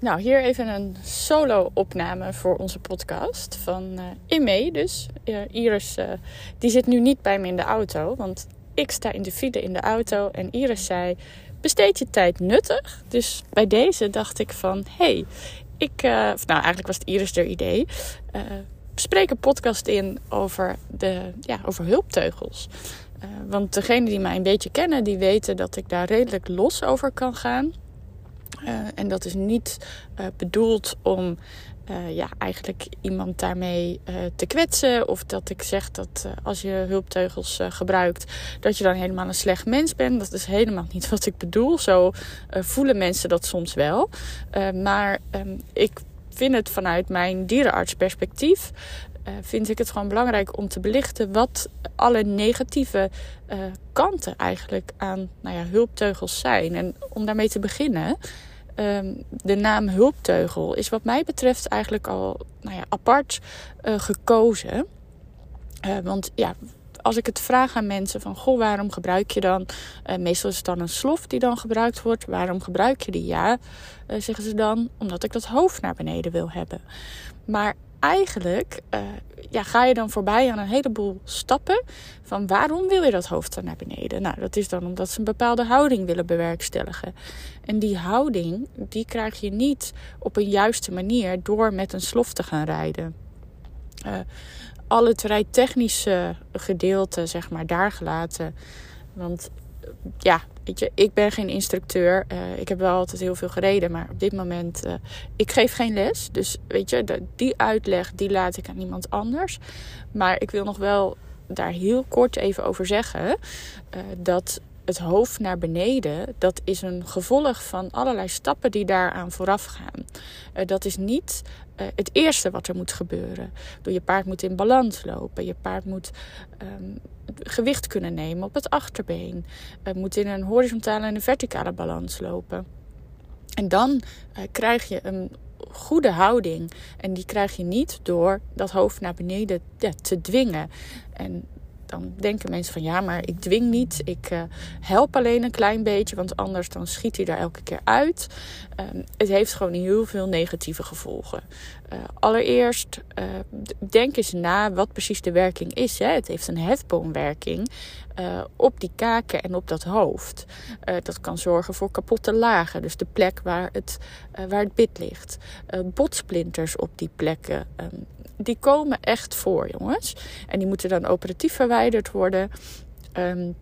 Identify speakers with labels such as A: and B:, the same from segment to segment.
A: Nou, hier even een solo-opname voor onze podcast van uh. Dus Iris, uh, die zit nu niet bij me in de auto, want ik sta in de file in de auto. En Iris zei, besteed je tijd nuttig. Dus bij deze dacht ik van, hey, ik... nou, eigenlijk was het Iris er idee. spreek een podcast in over, de, ja, over hulpteugels. want degenen die mij een beetje kennen, die weten dat ik daar redelijk los over kan gaan... Uh, en dat is niet uh, bedoeld om uh, ja, eigenlijk iemand daarmee te kwetsen. Of dat ik zeg dat als je hulpteugels gebruikt, dat je dan helemaal een slecht mens bent. Dat is helemaal niet wat ik bedoel. Zo voelen mensen dat soms wel. maar um, ik vind het vanuit mijn dierenartsperspectief vind ik het gewoon belangrijk om te belichten wat alle negatieve kanten eigenlijk aan nou ja, hulpteugels zijn. En om daarmee te beginnen, um, de naam hulpteugel is wat mij betreft eigenlijk al nou ja, apart uh, gekozen. want ja, als ik het vraag aan mensen van, goh, waarom gebruik je dan? Uh, meestal is het dan een slof die dan gebruikt wordt. Waarom gebruik je die? Ja, zeggen ze dan, omdat ik dat hoofd naar beneden wil hebben. Maar eigenlijk uh, ja, ga je dan voorbij aan een heleboel stappen van waarom wil je dat hoofd dan naar beneden? Nou, dat is dan omdat ze een bepaalde houding willen bewerkstelligen. En die houding, die krijg je niet op een juiste manier door met een slof te gaan rijden. Uh, al het rijtechnische gedeelte, zeg maar, daar gelaten. Want ja, weet je, ik ben geen instructeur. Uh, ik heb wel altijd heel veel gereden, maar op dit moment, uh, ik geef geen les. Dus weet je, die uitleg, die laat ik aan iemand anders. Maar ik wil nog wel daar heel kort even over zeggen uh, dat het hoofd naar beneden, dat is een gevolg van allerlei stappen die daaraan vooraf gaan. Dat is niet het eerste wat er moet gebeuren. Je paard moet in balans lopen. Je paard moet um, gewicht kunnen nemen op het achterbeen. Uh, moet in een horizontale en een verticale balans lopen. En dan krijg je een goede houding. En die krijg je niet door dat hoofd naar beneden te dwingen. En dan denken mensen van ja, maar ik dwing niet. Ik uh, help alleen een klein beetje, want anders dan schiet hij daar elke keer uit. Um, het heeft gewoon heel veel negatieve gevolgen. Uh, allereerst, uh, denk eens na wat precies de werking is. Hè. Het heeft een hefboomwerking op die kaken en op dat hoofd. dat kan zorgen voor kapotte lagen, dus de plek waar het, waar het bit ligt. botsplinters op die plekken. Um, die komen echt voor, jongens. En die moeten dan operatief verwijderd worden. Um,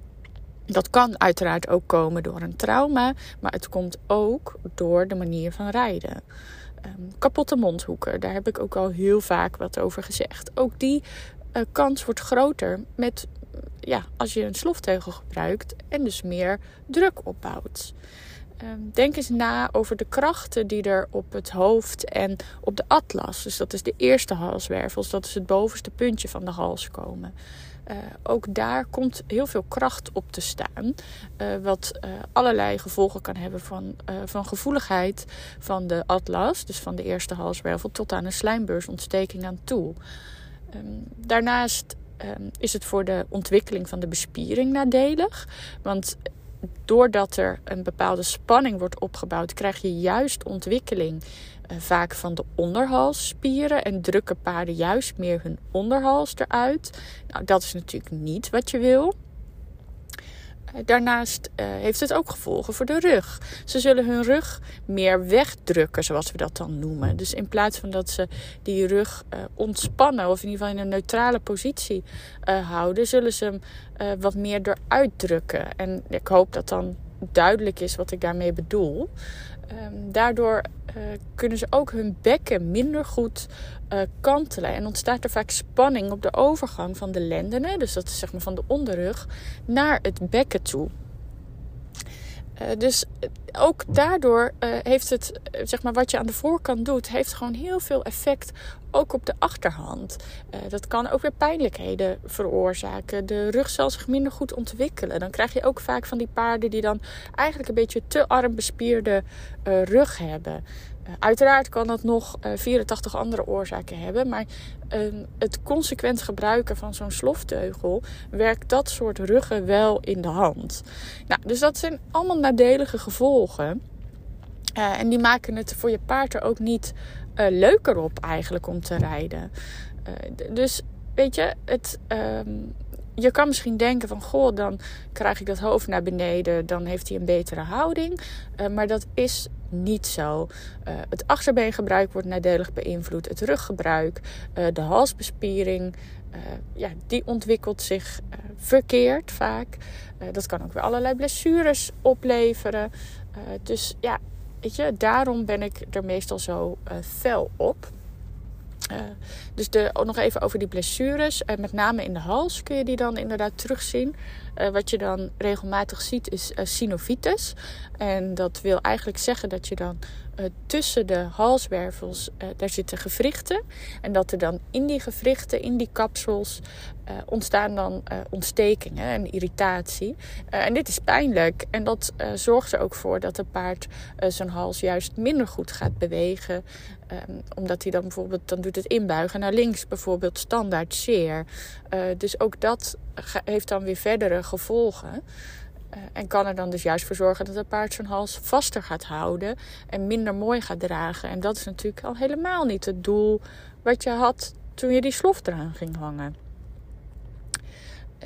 A: dat kan uiteraard ook komen door een trauma, maar het komt ook door de manier van rijden. Um, kapotte mondhoeken, daar heb ik ook al heel vaak wat over gezegd. Ook die uh, kans wordt groter met, ja, als je een slofteugel gebruikt en dus meer druk opbouwt. Ehm, denk eens na over de krachten die er op het hoofd en op de atlas, dus dat is de eerste halswervels, dat is het bovenste puntje van de hals komen. Uh, ook daar komt heel veel kracht op te staan. Uh, wat uh, allerlei gevolgen kan hebben van, van gevoeligheid van de atlas, dus van de eerste halswervel, tot aan een slijmbeursontsteking aan toe. Um, daarnaast um, is het voor de ontwikkeling van de bespiering nadelig. Want doordat er een bepaalde spanning wordt opgebouwd, krijg je juist ontwikkeling uh, vaak van de onderhalsspieren en drukken paarden juist meer hun onderhals eruit. Nou, dat is natuurlijk niet wat je wil. Daarnaast uh, heeft het ook gevolgen voor de rug. Ze zullen hun rug meer wegdrukken, zoals we dat dan noemen. Dus in plaats van dat ze die rug uh, ontspannen of in ieder geval in een neutrale positie uh, houden, zullen ze hem wat meer eruit drukken. En ik hoop dat dan duidelijk is wat ik daarmee bedoel. Um, daardoor uh, kunnen ze ook hun bekken minder goed uh, kantelen. En ontstaat er vaak spanning op de overgang van de lendenen, dus dat is zeg maar van de onderrug, naar het bekken toe. Dus ook daardoor heeft het, zeg maar, wat je aan de voorkant doet, heeft gewoon heel veel effect ook op de achterhand. dat kan ook weer pijnlijkheden veroorzaken. De rug zal zich minder goed ontwikkelen. Dan krijg je ook vaak van die paarden die dan eigenlijk een beetje te arm bespierde rug hebben. Eh, uiteraard kan dat nog 84 eh, andere oorzaken hebben, maar ehm, het consequent gebruiken van zo'n slofteugel werkt dat soort ruggen wel in de hand. Nou, dus dat zijn allemaal nadelige gevolgen. Uh, en die maken het voor je paard er ook niet leuker op eigenlijk om te rijden. dus weet je, het, ehm, je kan misschien denken van goh, dan krijg ik dat hoofd naar beneden, dan heeft hij een betere houding. Uh, maar dat is niet zo. Uh, het achterbeengebruik wordt nadelig beïnvloed, het ruggebruik, uh, de halsbespiering, ja, die ontwikkelt zich verkeerd vaak. dat kan ook weer allerlei blessures opleveren. dus ja, weet je, daarom ben ik er meestal zo fel op. Uh, dus de, ook nog even over die blessures. Uh, met name in de hals kun je die dan inderdaad terugzien. Uh, wat je dan regelmatig ziet is synovitis. En dat wil eigenlijk zeggen dat je dan tussen de halswervels, daar zitten gewrichten. En dat er dan in die gewrichten, in die kapsels, ontstaan dan ontstekingen en irritatie. en dit is pijnlijk. En dat zorgt er ook voor dat het paard zijn hals juist minder goed gaat bewegen. Um, omdat hij dan bijvoorbeeld, dan doet het inbuigen naar links bijvoorbeeld standaard zeer. Dus ook dat heeft dan weer verdere gevolgen. Uh, en kan er dan dus juist voor zorgen dat het paard zijn hals vaster gaat houden en minder mooi gaat dragen. En dat is natuurlijk al helemaal niet het doel wat je had toen je die slof eraan ging hangen.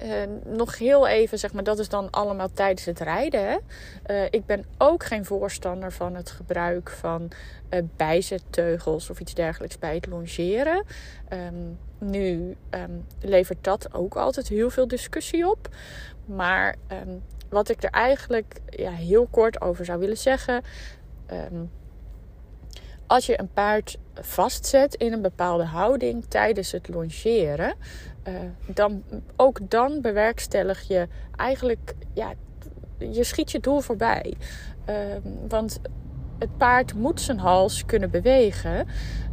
A: Uh, nog heel even, zeg maar, dat is dan allemaal tijdens het rijden. Uh, ik ben ook geen voorstander van het gebruik van uh, bijzetteugels of iets dergelijks bij het longeren. Um, nu um, levert dat ook altijd heel veel discussie op. Maar um, wat ik er eigenlijk ja, heel kort over zou willen zeggen. als je een paard vastzet in een bepaalde houding tijdens het longeren, uh, dan, ook dan bewerkstellig je eigenlijk, ja, je schiet je doel voorbij. Uh, want het paard moet zijn hals kunnen bewegen.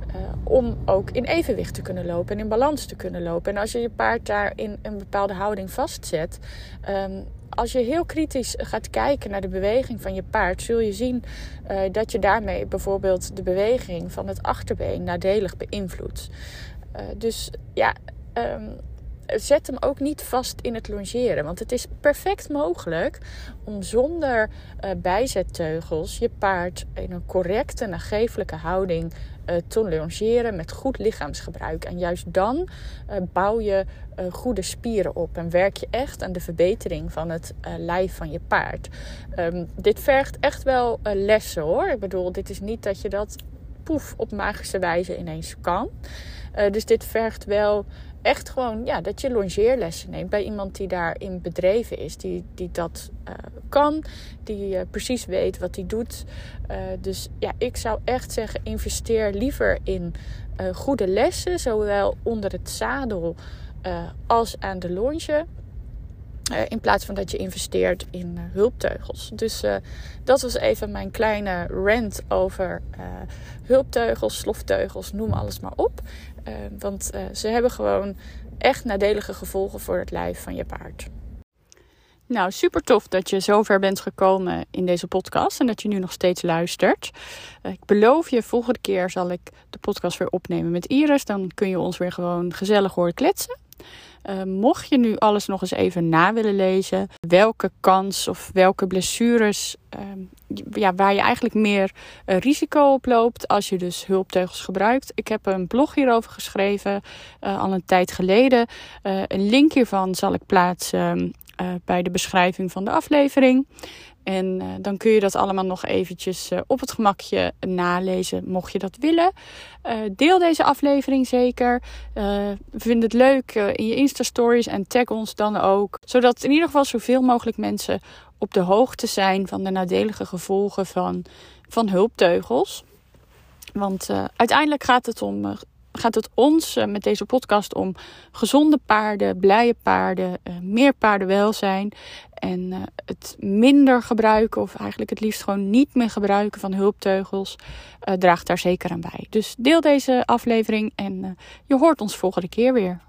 A: Uh, om ook in evenwicht te kunnen lopen en in balans te kunnen lopen. En als je je paard daar in een bepaalde houding vastzet, um, als je heel kritisch gaat kijken naar de beweging van je paard, zul je zien uh, dat je daarmee bijvoorbeeld de beweging van het achterbeen nadelig beïnvloedt. Uh, dus ja, um, zet hem ook niet vast in het longeren. Want het is perfect mogelijk om zonder uh, bijzetteugels je paard in een correcte, nagevelijke houding uh, te longeren met goed lichaamsgebruik. En juist dan uh, bouw je goede spieren op en werk je echt aan de verbetering van het lijf van je paard. Um, dit vergt echt wel lessen hoor. Ik bedoel, dit is niet dat je dat poef op magische wijze ineens kan. dus dit vergt wel echt gewoon ja, dat je longeerlessen neemt bij iemand die daarin bedreven is, die, die dat uh, kan, die uh, precies weet wat hij doet. Uh, dus ja, ik zou echt zeggen: investeer liever in goede lessen, zowel onder het zadel als aan de longe. in plaats van dat je investeert in hulpteugels. Dus dat was even mijn kleine rant over hulpteugels, slofteugels, noem alles maar op. Uh, want uh, ze hebben gewoon echt nadelige gevolgen voor het lijf van je paard. Nou, super tof dat je zover bent gekomen in deze podcast en dat je nu nog steeds luistert. Uh, ik beloof je, volgende keer zal ik de podcast weer opnemen met Iris. Dan kun je ons weer gewoon gezellig horen kletsen. Uh, mocht je nu alles nog eens even na willen lezen, welke kans of welke blessures uh, ja, waar je eigenlijk meer uh, risico op loopt als je dus hulpteugels gebruikt. Ik heb een blog hierover geschreven uh, al een tijd geleden. Een link hiervan zal ik plaatsen bij de beschrijving van de aflevering. En uh, dan kun je dat allemaal nog eventjes uh, op het gemakje nalezen, mocht je dat willen. Uh, deel deze aflevering zeker. vind het leuk in je Insta-stories en tag ons dan ook. Zodat in ieder geval zoveel mogelijk mensen op de hoogte zijn van de nadelige gevolgen van, van hulpteugels. Want uiteindelijk gaat het om gaat het ons met deze podcast om gezonde paarden, blije paarden, meer paardenwelzijn. En het minder gebruiken, of eigenlijk het liefst gewoon niet meer gebruiken van hulpteugels, draagt daar zeker aan bij. Dus deel deze aflevering en je hoort ons volgende keer weer.